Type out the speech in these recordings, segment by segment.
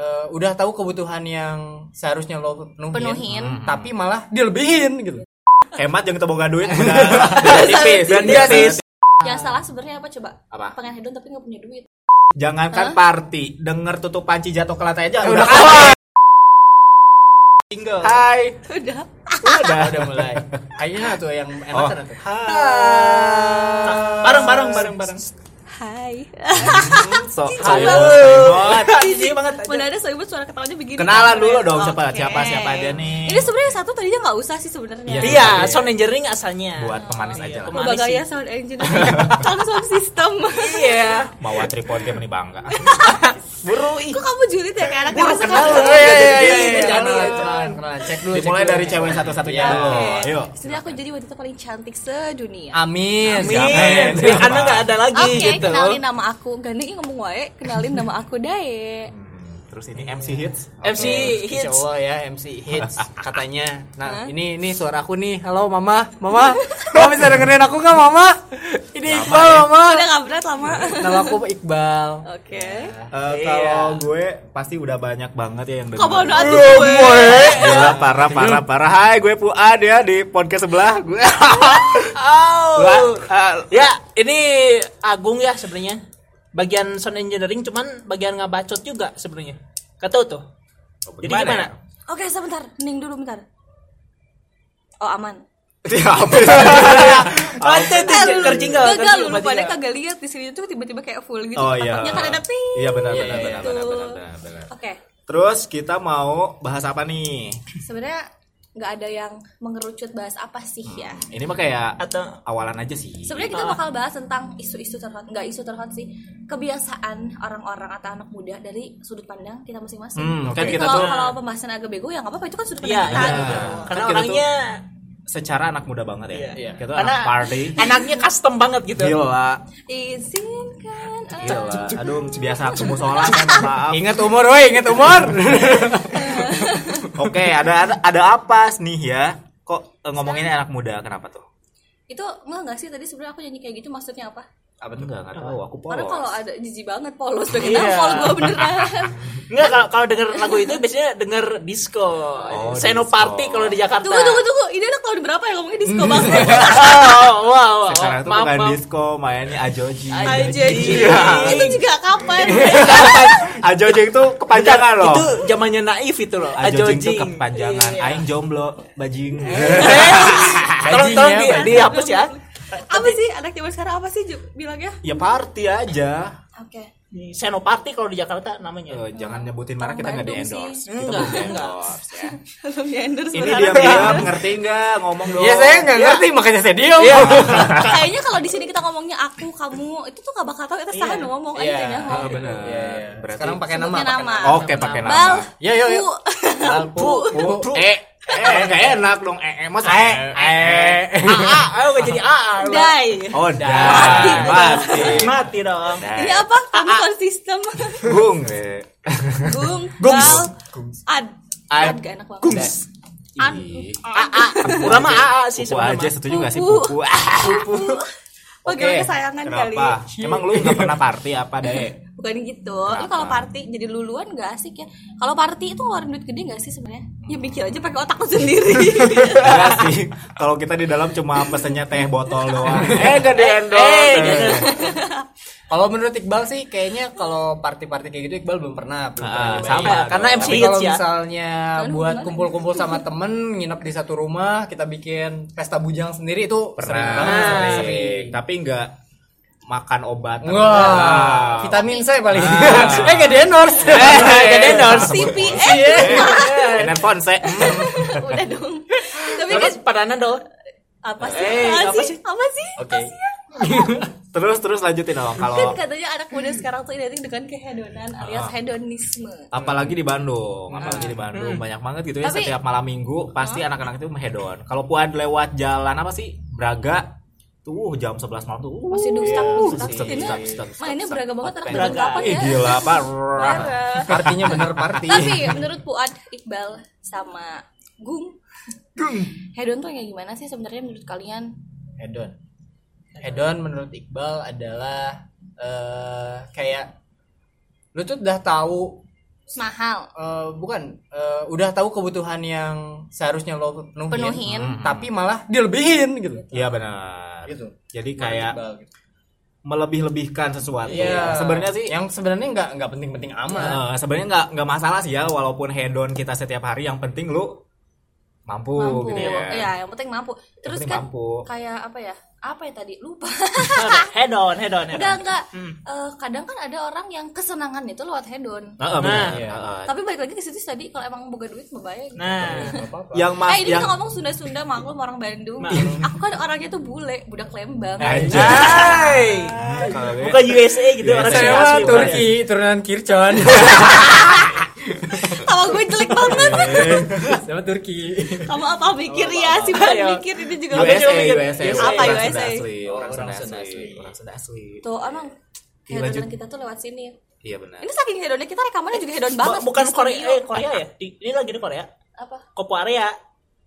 eh, udah tahu kebutuhan yang seharusnya lo penuhin, Penuhin. tapi malah dilebihin gitu. Hemat jangan boga duit udah tipis, Iya, tipis. Yang salah sebenarnya apa coba? Apa? Pengen hedon tapi nggak punya duit. Jangankan party, denger tutup panci jatuh ke lantai aja Udah udah kalah. Tinggal. Hai. Udah. Udah, udah mulai. Kayaknya tuh yang Oh. enakan tuh. Bareng bareng bareng bareng. Hai. So, Cici banget. Cici banget. Mana ada soibut suara ketawanya begini. Kenalan dulu dong siapa siapa siapa aja nih. Ini sebenarnya satu tadinya nggak usah sih sebenarnya. Iya. Iya, sound engineering asalnya. Buat pemanis aja lah. pemanis. Ya sih. sound engineer, sound sound system. Iya. Mau tripod game ini bangga. Buru ih. Kok kamu julid ya kayak anak Buru kenal. Iya, iya, iya, Iya, iya, kenalan, kenalan, kenalan. Cek dulu. Dimulai dari cewek satu-satunya Iya. dulu. Oke. Yuk. Sini aku jadi wanita paling cantik sedunia. Amin. Amin. Iya, Karena nggak ada lagi Oke, gitu. kenalin nama aku. Gandeng ngomong wae, kenalin nama aku Dae. Terus ini MC hits. MC Insya hits. Allah ya MC hits katanya. Nah ini ini suara aku nih. Halo mama, mama, mama bisa dengerin aku nggak mama? Ini Iqbal mama. Udah gak berat lama. Nama aku Iqbal. Oke. Eh, Kalau gue pasti udah banyak banget ya yang denger. Kamu udah atuh gue. Gila parah parah parah. Hai gue Fuad ya di podcast sebelah. Gue. Oh. Ah, Ya, ini Agung ya sebenarnya. Bagian sound engineering cuman bagian ngabacot juga sebenarnya. Kata tuh. Jadi Gimana gimana? ya? Oke, sebentar. Ning dulu bentar. Oh, aman. Ya apa? Tuh Eh, lu- kerjing Gagal lu pada nggak? kagak lihat di sini tuh tiba-tiba kayak full gitu. Oh iya. Kan ada ping. Iya benar benar gitu. benar benar benar benar, benar. Oke. Terus kita mau bahas apa nih? Sebenarnya nggak ada yang mengerucut bahas apa sih ya. Ini mah kayak Atau awalan aja sih. Sebenarnya kita bakal bahas tentang isu-isu terhot, nggak isu terhot sih, kebiasaan orang-orang atau anak muda dari sudut pandang kita masing-masing. Hmm, kan kita kalau tuh- kalau pembahasan agak bego ya nggak apa-apa itu kan sudut Iya, pandang kita iya. gitu. Karena Kan kita orangnya secara anak muda banget ya. Iya. Iya. Kita karena anak party. anaknya custom banget gitu. Gila. Izinkan. Gila. Aduh, biasa aku musola kan maaf. Ingat umur, woi, ingat umur. Oke, ada, ada ada apa nih ya? Kok eh, ngomonginnya anak muda? Kenapa tuh? Itu enggak nggak sih tadi sebenarnya aku nyanyi kayak gitu maksudnya apa? Apa tuh enggak? Enggak tahu, aku Karena polos. kalau ada jijik banget polos pengen Iya. kalau gue beneran. Enggak kalau kalau denger lagu itu biasanya denger disco. Oh, Seno disco. party kalau di Jakarta. tunggu tunggu tunggu, ini anak tahun berapa ya ngomongnya disco banget? oh, wow, wow. Sekarang tuh Maaf, bukan maaf. disco, mainnya ajoji. Aja Iya. Itu juga kapan? ajoji itu kepanjangan loh. Itu zamannya naif itu loh. Ajojing itu Ajojing. kepanjangan. Iya. Aing jomblo, bajing. Tolong tolong di, dihapus ya. apa sih anak zaman sekarang apa sih bilangnya? ya party aja. Oke. Di Seno party kalau di Jakarta namanya. Eh, jangan nyebutin merek kita nggak di sih. endorse. Kita Enggak, belum di enggak. endorse ya. Belum di endorse Ini berharap. diam-diam ngerti nggak ngomong dong. Iya saya nggak ngerti makanya saya diam. Kayaknya kalau di sini kita ngomongnya aku, kamu, itu tuh gak bakal tahu kita salah Iya. ngomong Iya. aja ya. Oh, benar. Iya, iya. Berarti Sekarang pakai nama. Sebutnya pakai nama. Oke, pakai nama. Yo yo. Pu. Pu. Pu. Eh, eh nggak enak dong. Eh, eh mas Eh, eh. AA, ayo nggak jadi AA. Dai. Oh, Dah. dah. Mati. Mati dong. Ini apa? Kamu konsisten. Gung. eh. Gung. Gungs. Bal. Ad. Ad. Gak enak banget. Gungs. An. AA. Urang mah AA sih sebenarnya. aja setuju nggak sih Pupu. pupu? Ah. Bagaimana kesayangan kali. Kenapa? Emang lu nggak pernah party apa deh? Bukan gitu. Lu kalau party jadi luluan gak asik ya. Kalau party itu ngeluarin duit gede gak sih sebenarnya? Ya mikir aja pakai otak lu sendiri. Enggak sih. Kalau kita di dalam cuma pesennya teh botol doang. Eh, gak di endorse. Kalau menurut Iqbal sih kayaknya kalau party-party kayak gitu Iqbal belum pernah. Belum Ah, pernah nyobain. sama, karena MC kalau ya. misalnya Aduh, buat kumpul-kumpul sama temen nginep di satu rumah kita bikin pesta bujang sendiri itu sering Pernah. banget. Sering. Sering. Tapi enggak makan obat. Wah, vitamin C paling. Ah. eh gak di endorse. Gak di endorse. Iya. Handphone saya. udah dong. Tapi Terus kan padanan dong. apa sih? Eh, apa, apa sih? Apa sih? Oke. Terus terus lanjutin dong Kan kalau katanya anak muda sekarang tuh identik dengan kehedonan alias Ah. hedonisme. apalagi di Bandung, apalagi di Bandung banyak banget gitu ya Tapi- setiap malam minggu pasti anak-anak itu hedon. Kalau puan lewat jalan apa sih? Braga tuh jam 11 malam tuh. uh, Masih dustak dustak. Stuck, Ini stuck, stuck, mainnya stuck, beraga banget anak zaman kapan ya? gila apa? Parah. Partinya bener party. Tapi menurut Puad, Iqbal sama Gung, hedon tuh kayak gimana sih sebenarnya menurut kalian? hedon. Hedon menurut Iqbal adalah eh kayak lu tuh udah tahu mahal eh, bukan eh, udah tahu kebutuhan yang seharusnya lo penuhin, penuhin tapi malah dilebihin gitu. Iya benar. Gitu. Jadi kayak gitu. melebih-lebihkan sesuatu. Iya. Sebenarnya sih yang sebenarnya nggak nggak penting-penting amat. eh, sebenarnya nggak nggak masalah sih ya walaupun hedon kita setiap hari yang penting lu mampu, mampu gitu ya. Iya, yang penting mampu terus penting kan mampu. kayak apa ya apa ya tadi lupa head on, head on, head enggak on. enggak Hmm. Eh, kadang kan ada orang yang kesenangan itu lewat hedon Heeh, benar. iya. Heeh. tapi balik lagi ke situ tadi kalau emang boga duit membaya gitu Nah, yang mas eh ini yang kita ngomong Sunda-Sunda maklum orang Bandung aku kan orangnya tuh bule budak Lembang Anjay. Bukan USA gitu orang USA. Mah asli, Turki, turunan Kircon. kalau gue jelek banget Sama Turki. kamu apa mikir ya si Bukan Ayo. mikir ini juga USA. USA, USA. Apa orang USA? Orang Sunda Sunda asli, orang Sunda asli. tuh emang hedonan Jun. kita tuh lewat sini Iya benar. ini saking hedonnya kita rekamannya juga hedon banget bukan Korea, eh Korea ya? Ini lagi di Korea. apa Kopo area.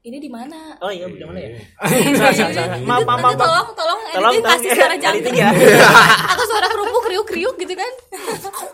ini di mana Oh iya, di mana ya? Ini- Salah, salah, salah. ini- Maaf, maaf, maaf. tolong tolong Tolong, editing kasih tolong, suara jantung ya. atau suara kerupuk kriuk kriuk gitu kan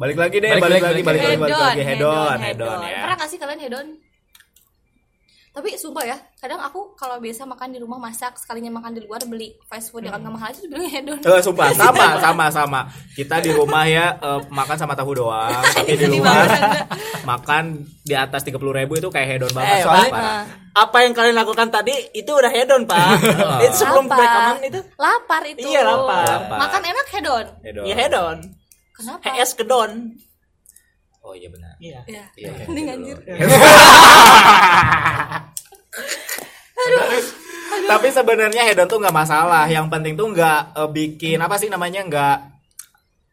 Balik lagi deh, Balik balik, lagi, lagi, balik lagi, balik hedon lagi hedon, hedon ya. pernah gak sih kalian hedon tapi sumpah ya kadang aku kalau biasa makan di rumah masak sekalinya makan di luar beli fast food yang agak mahal aja dibilang hedon Eh, sumpah sama sama sama. Kita di rumah ya eh, makan sama tahu doang, tapi di luar makan di atas 30.000 ribu itu kayak hedon banget. Eh, soalnya Pak. Apa yang kalian lakukan tadi itu udah hedon, Pak. itu sebelum rekaman itu. lapar itu Iya, lapar. Lapar. makan enak hedon hedon. Ya hedon. Kenapa HS kedon. Oh iya benar. Iya. ya Iya, iya, mending iya, anjir Tapi sebenarnya hedon tuh nggak masalah. Yang penting tuh nggak eh, bikin apa sih namanya nggak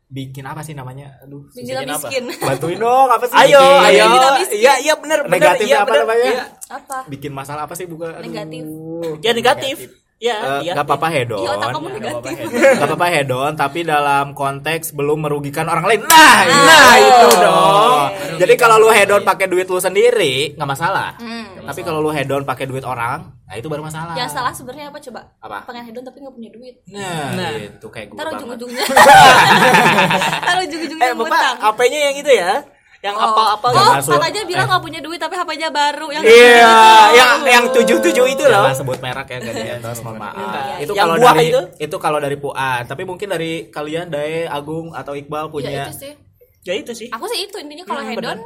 bikin apa sih namanya? Aduh, Bikin bikin apa? miskin. Bantuin dong, apa sih? Ayo, Bikin- ayo. Miskin. Iya, iya benar, benar. Negatifnya Iya, apa benar. namanya? Iya. apa Bikin masalah apa sih bukan? Aduh. Negatif. Ya negatif. Ya, Eh, iya. nggak apa-apa hedon. Iya, otak kamu negatif. Gak apa-apa hedon, tapi dalam konteks belum merugikan orang lain. Nah, nah itu dong. Jadi kalau lu hedon pakai duit lu sendiri nggak masalah. Hmm. Tapi kalau lu hedon pakai duit orang, nah itu baru masalah. yang salah sebenarnya apa coba Apa? pengen hedon tapi nggak punya duit Nah, Nah. itu kayak gue banget. ujung-ujungnya Ntar ujung-ujungnya Eh, Bapak, HP-nya yang itu ya? Yang Oh. apa-apa Oh, gitu. Jangan su- katanya bilang nggak punya duit tapi HP-nya baru yang Iya, gitu. yang yang tujuh-tujuh itu loh. Jangan sebut merek ya gak di endorse, mohon maaf. Iya, Itu Yang kalau dari itu? itu? kalau dari Puan, tapi mungkin dari kalian Dae, Agung atau Iqbal ya punya itu sih Ya itu sih. aku sih itu intinya kalau Hmm, hedon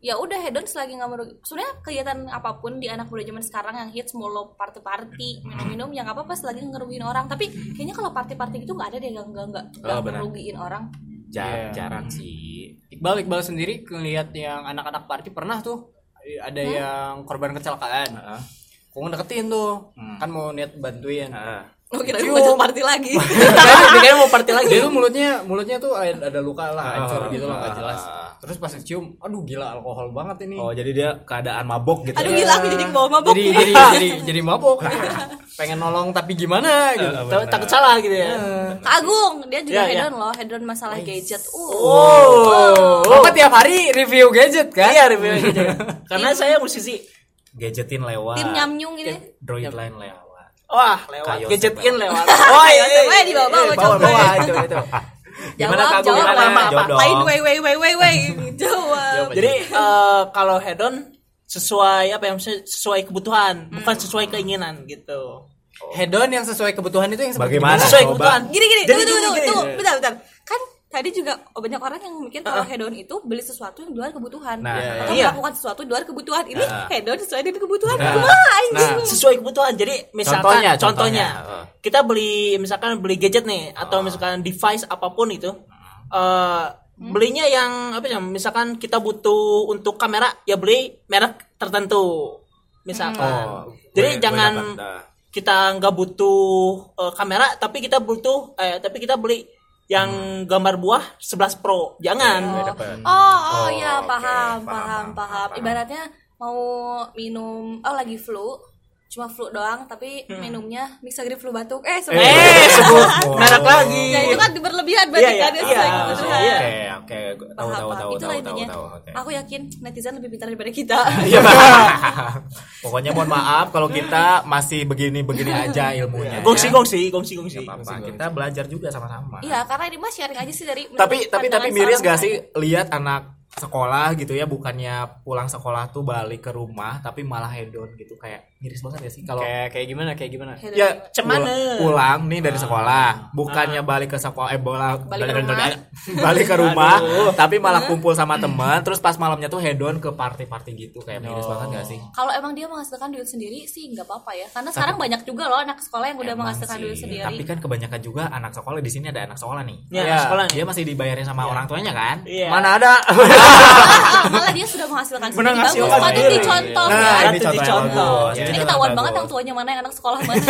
ya udah hedon selagi nggak merugi sebenarnya kegiatan apa pun di anak muda zaman sekarang yang hits mulu party-party minum-minum yang apa apa selagi ngerugiin orang tapi kayaknya kalau party-party itu nggak ada deh yang nggak nggak nggak Oh, benar. ngerugiin orang Jar- Iya. jarang sih. Iqbal Iqbal sendiri ngelihat yang anak-anak party pernah tuh ada yang korban kecelakaan. Heeh. Kok deketin tuh. Hmm. Kan mau niat bantuin. Heeh. Oh kira Cium. ngajak party lagi Kayaknya mau party lagi. Dia tuh mulutnya mulutnya tuh ada, ada luka lah, hancur Ah, gitu loh, nggak ah, jelas. ah. Terus pas cium, aduh gila alkohol banget ini. Oh, jadi dia keadaan mabok gitu. aduh ya? gila aku jadi bawa mabok jadi jadi jadi jadi mabok. Pengen nolong tapi gimana gitu. Takut- Takut salah gitu ya. Kak Agung dia juga Iya, iya. hedon loh hedon masalah gadget uh Oh. Bapak tiap hari review gadget kan? Iya review gitu. Karena saya musisi. Gadgetin lewat. tim nyamnyung ini Droid lain lewat. Wah, lewat. Kayo Gadget Seba. in lewat. Oh iya, iya. Di bawah, bawah, bawah, coba. bawah itu itu. Gimana, jawab jawab Gimana? apa Jawab lain dong. wey wey wey wey wey jawab Jadi eh, kalau hedon sesuai apa yang sesuai kebutuhan, bukan sesuai keinginan gitu. Hedon yang sesuai kebutuhan itu yang seperti Bagaimana? Sesuai coba. kebutuhan. gini gini Jadi tunggu tunggu gini, tunggu gini. tunggu bentar bentar tadi juga oh, banyak orang yang mikir kalau hedon itu beli sesuatu yang di luar kebutuhan Nah, atau iya. melakukan sesuatu di luar kebutuhan ini Nah. hedon sesuai dengan kebutuhan Nah. Wah, anjing. Nah. Sesuai kebutuhan. Jadi misalkan Contohnya, contohnya, contohnya. Oh. kita beli misalkan beli gadget nih atau misalkan device apa pun itu eh belinya yang apa ya misalkan kita butuh untuk kamera ya beli merek tertentu misalkan Oh, jadi gue- gue jangan dapat, dah. kita nggak butuh eh, kamera tapi kita butuh eh tapi kita beli yang gambar buah 11 pro jangan dapat. oh oh Oh, ya paham, Paham, paham paham, paham paham. ibaratnya mau minum oh lagi flu cuma flu doang tapi minumnya mixagrip flu batuk eh eh sebenarnya sebut merek lagi ya itu kan berlebihan berarti Iya, iya, kan iya. Oke, kebutuhan oke, tahu tahu tahu itulah tahu tahu intinya tahu. Oke. aku yakin netizen lebih pintar daripada kita Iya. Pokoknya mohon maaf kalau kita masih begini-begini aja ilmunya. gongsi ya. gongsi gongsi gongsi Nggak apa-apa. Kita belajar juga sama-sama. Iya, karena ini mah sharing aja sih dari Tapi tapi tapi miris gak sih lihat anak sekolah gitu ya bukannya pulang sekolah tuh balik ke rumah tapi malah hedon gitu kayak miris banget ya sih kalau kayak kayak gimana kayak gimana ya Cemana? pul- pulang nih dari sekolah bukannya balik ke sekolah eh bola Balik ke rumah. balik ke rumah tapi malah kumpul sama teman terus pas malamnya tuh hedon ke party-party gitu kayak miris banget gak sih Kalau emang dia menghasilkan duit sendiri sih nggak apa-apa ya. Karena sekarang banyak juga loh anak sekolah yang udah menghasilkan sih. duit sendiri. tapi kan kebanyakan juga anak sekolah di sini ada anak sekolah nih Ya, Iya. sekolah nih. dia masih dibayarin sama orang tuanya kan Iya. mana ada Ah, malah dia sudah menghasilkan sendiri. Bagus, patut sendiri. dicontoh Nah, ya. ini Patut dicontoh. Ini contoh ketahuan banget yang tuanya mana yang anak sekolah mana.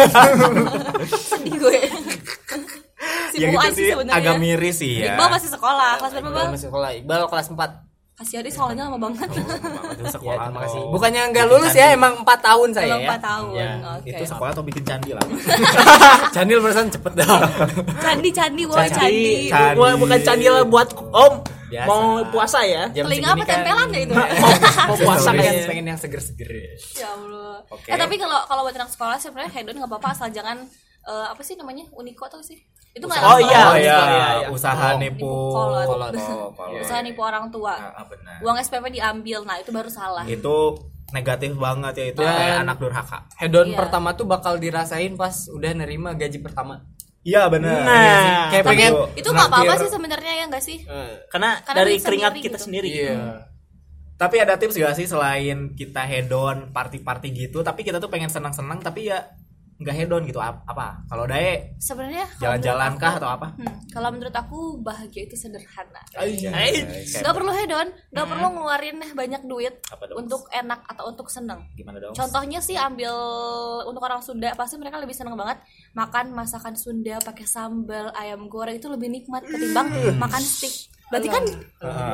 Sedih gue. si ya gitu sih sebenarnya. agak miris sih ya Iqbal masih sekolah. Kelas berapa, Bang? masih sekolah Iqbal kelas 4 Kasihan dia sekolahnya lama banget. Ya sekolah terima kasih atau- bukannya nggak lulus ya emang 4 tahun saya Belum ya 4 tahun. Ya, Oke. itu sekolah atau bikin candi lah Candil perasaan cepet dah Candi candi woi candi. Candi. Bukan, bukan candi lah buat om Biasa. mau puasa ya. Jam Telinga apa kan- tempelan ya itu? Mau, mau puasa pengen, kayaknya. pengen yang seger-seger ya. Ya Allah. Oke. Eh tapi kalau kalau buat anak sekolah sebenarnya hedon nggak apa-apa asal jangan eh, apa sih namanya uniko atau sih? Itu nggak Oh, iya. oh iya, iya, iya. usaha Oh, nipu nipu kolot. kolot. Oh, kolot. Usaha nipu orang tua. Ah, ah, benar. Uang SPP diambil. Nah, itu baru salah. itu negatif banget ya itu Dan- kayak anak durhaka Hedon Iya. pertama tuh bakal dirasain pas udah nerima gaji pertama. Iya benar Nah, Kayak Tapi pengen itu nggak apa-apa sih sebenarnya ya nggak sih? karena, Karena dari keringat sendiri kita gitu. sendiri. Iya. tapi ada tips gak sih selain kita hedon party-party gitu tapi kita tuh pengen senang-senang tapi ya nggak hedon gitu Ap- apa kalau dae Sebenarnya jalan-jalan kah atau apa Hmm, kalau menurut aku bahagia itu sederhana. Eh, Nggak perlu hedon, nggak perlu ngeluarin banyak duit Apa dong? untuk enak atau untuk seneng. gimana dong Contohnya sih ambil untuk orang Sunda pasti mereka lebih seneng banget makan masakan Sunda pakai sambal ayam goreng itu lebih nikmat ketimbang makan steak. Berarti kan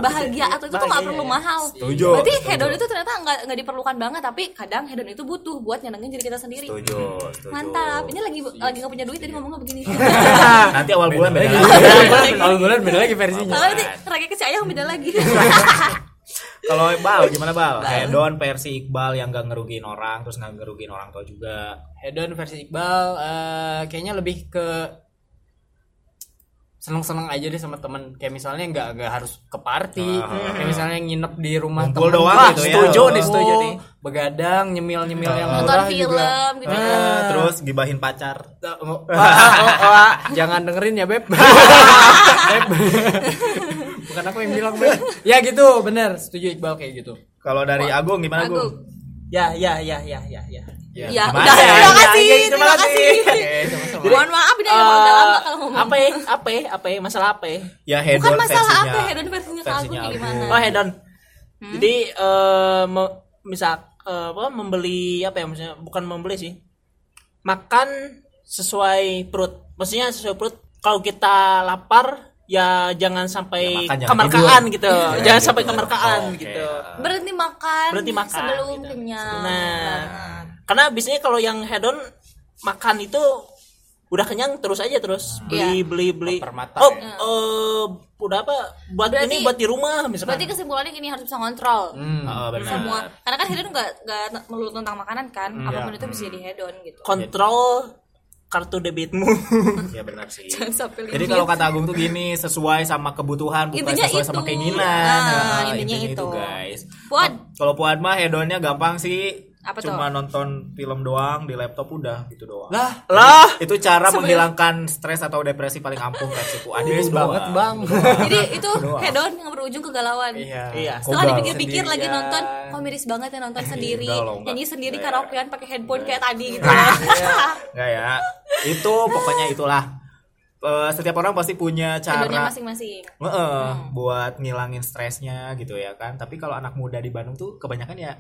bahagia atau itu tuh nggak perlu mahal. Setuju, Berarti setuju. hedon itu ternyata nggak nggak diperlukan banget tapi kadang hedon itu butuh buat nyenengin diri kita sendiri. setuju setuju Mantap. Ini lagi lagi nggak punya duit tadi ngomongnya begini. nanti awal bulan beda lagi. Kalau bulan beda lagi versinya. Kalau nanti rakyat kecil ayam beda lagi. kalau Bal gimana Bal hedon versi Iqbal yang gak ngerugiin orang terus nggak ngerugiin orang tua juga Hedon versi Iqbal eh, kayaknya lebih ke seneng-seneng aja deh sama temen kayak misalnya nggak nggak harus ke party kayak misalnya nginep di rumah Ngumpul temen. doang Wah, gitu ya. setuju nih Oh. setuju nih begadang nyemil nyemil yang Nonton murah film juga gitu. Ah. terus gibahin pacar Oh, wah, oh, wah, jangan dengerin ya beb Beb. bukan aku yang bilang beb ya gitu bener setuju Iqbal kayak gitu kalau dari Agung gimana Agung. Agung Ya, ya, ya, ya, ya, ya. Ya, gimana udah, ya? terima kasih, Ya, ya, terima kasih. Oke, Mohon maaf ini agak agak lama kalau ngomong. apa ya? Apa ya? Apa ya? Masalah apa ya? ya hedon Bukan masalah versinya apa hedon versinya versinya Agung. gimana? Oh, hedon. Jadi eh misal eh, apa membeli apa ya maksudnya? Bukan membeli sih. Makan sesuai perut. Maksudnya sesuai perut. Kalau kita lapar ya jangan sampai Ya, makan, jangan kemerkaan tidur. gitu. Ya, jangan gitu. sampai kemerkaan Oke. gitu. Berhenti makan, Berhenti makan, sebelum gitu. kenyang. Nah, karena biasanya kalau yang hedon makan itu udah kenyang terus aja terus beli Iya. beli beli. Mempermata Oh, ya. eh, udah apa? Buat Berarti- ini buat di rumah misalkan. Berarti kesimpulannya gini harus bisa kontrol. Hmm. Oh, benar. Semua, karena kan hedon nggak nggak melulu tentang makanan kan, Hmm, apa pun iya. itu bisa jadi hedon gitu. kontrol kartu debitmu. ya benar sih Jangan sampai jadi kalau kata Agung tuh gini sesuai sama kebutuhan bukan Intinya sesuai itu. sama keinginan Nah, Nah, intinya itu. guys Puan. kalau Puan mah hedonnya gampang sih Apa tuh? cuma nonton film doang di laptop udah gitu doang lah lah, itu cara menghilangkan stres atau depresi paling ampuh Miris Itu banget doang. bang Jadi itu hedon yang berujung kegalauan. iya iya. Setelah dipikir-pikir lagi nonton, kok miris banget ya nonton sendiri, loh, Mbak. nyanyi sendiri Iya. karaokean pakai headphone kayak tadi gitu. Enggak ya itu pokoknya itulah Eh, setiap orang pasti punya cara masing-masing. Heeh, buat ngilangin stresnya gitu ya kan. Tapi kalau anak muda di Bandung tuh kebanyakan ya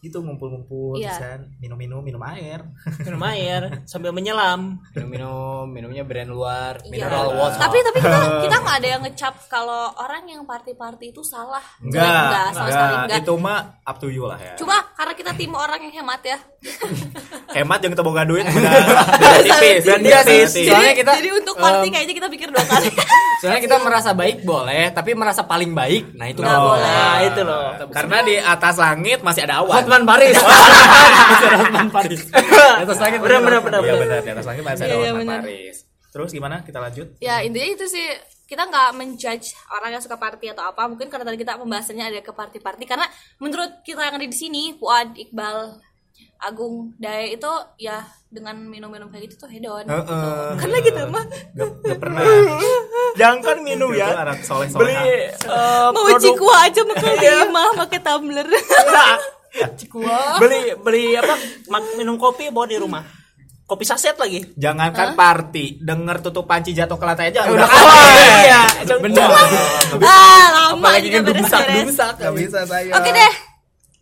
gitu ngumpul-ngumpul Iya. terus kan minum-minum minum air. minum air sambil menyelam. minum-minum minumnya brand luar Iya. mineral water Tapi tapi kita kita nggak ada yang ngecap kalau orang yang party-party itu salah. Enggak, enggak, sama sekali enggak. Itu mah up to you lah ya. Cuma karena kita tim orang yang hemat ya. Hemat yang kita boga duit udah tipis. Dia sih, tipis. soalnya kita Jadi untuk party em, kayaknya kita pikir dua kali. soalnya kita merasa baik boleh tapi merasa paling baik nah itu nggak boleh. Nah, itu loh. Karena di atas langit masih ada awan. Hotman Paris Hotman Paris Di atas langit ada bener, Hotman Iya benar, di atas langit masih ada Iya, iya, benar. Paris. Terus gimana kita lanjut? ya intinya itu sih kita nggak menjudge orang yang suka party atau apa mungkin karena tadi kita pembahasannya ada ke party-party karena menurut kita yang ada di sini Fuad Iqbal Agung Dae itu ya dengan minum-minum kayak gitu tuh hedon gitu. Heeh. karena gitu mah Gak, gak pernah. Jangan kan minum Itu ya. anak soleh Beli soleh. eh, mau produk cikua aja makan lima pakai tumbler cikua beli beli apa mak- minum kopi bawa di rumah. Kopi saset lagi. Jangankan party, denger tutup panci jatuh ke lantai aja udah Iya, Benar. ah lama Apalagi juga kan beres-beres. dusak. Gak bisa saya. oke deh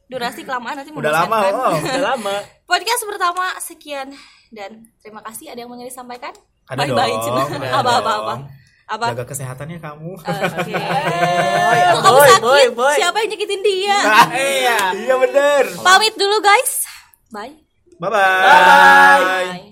durasi kelamaan nanti Udah lama, oh. Udah lama. podcast pertama sekian dan terima kasih ada yang mau disampaikan Ada bye bye dong, Cina. ada apa Jaga kesehatannya kamu. Eh, oke ya, Kalau kamu boy, sakit boy, boy. siapa yang nyakitin dia iya, iya bener. pamit dulu guys bye Bye-bye. bye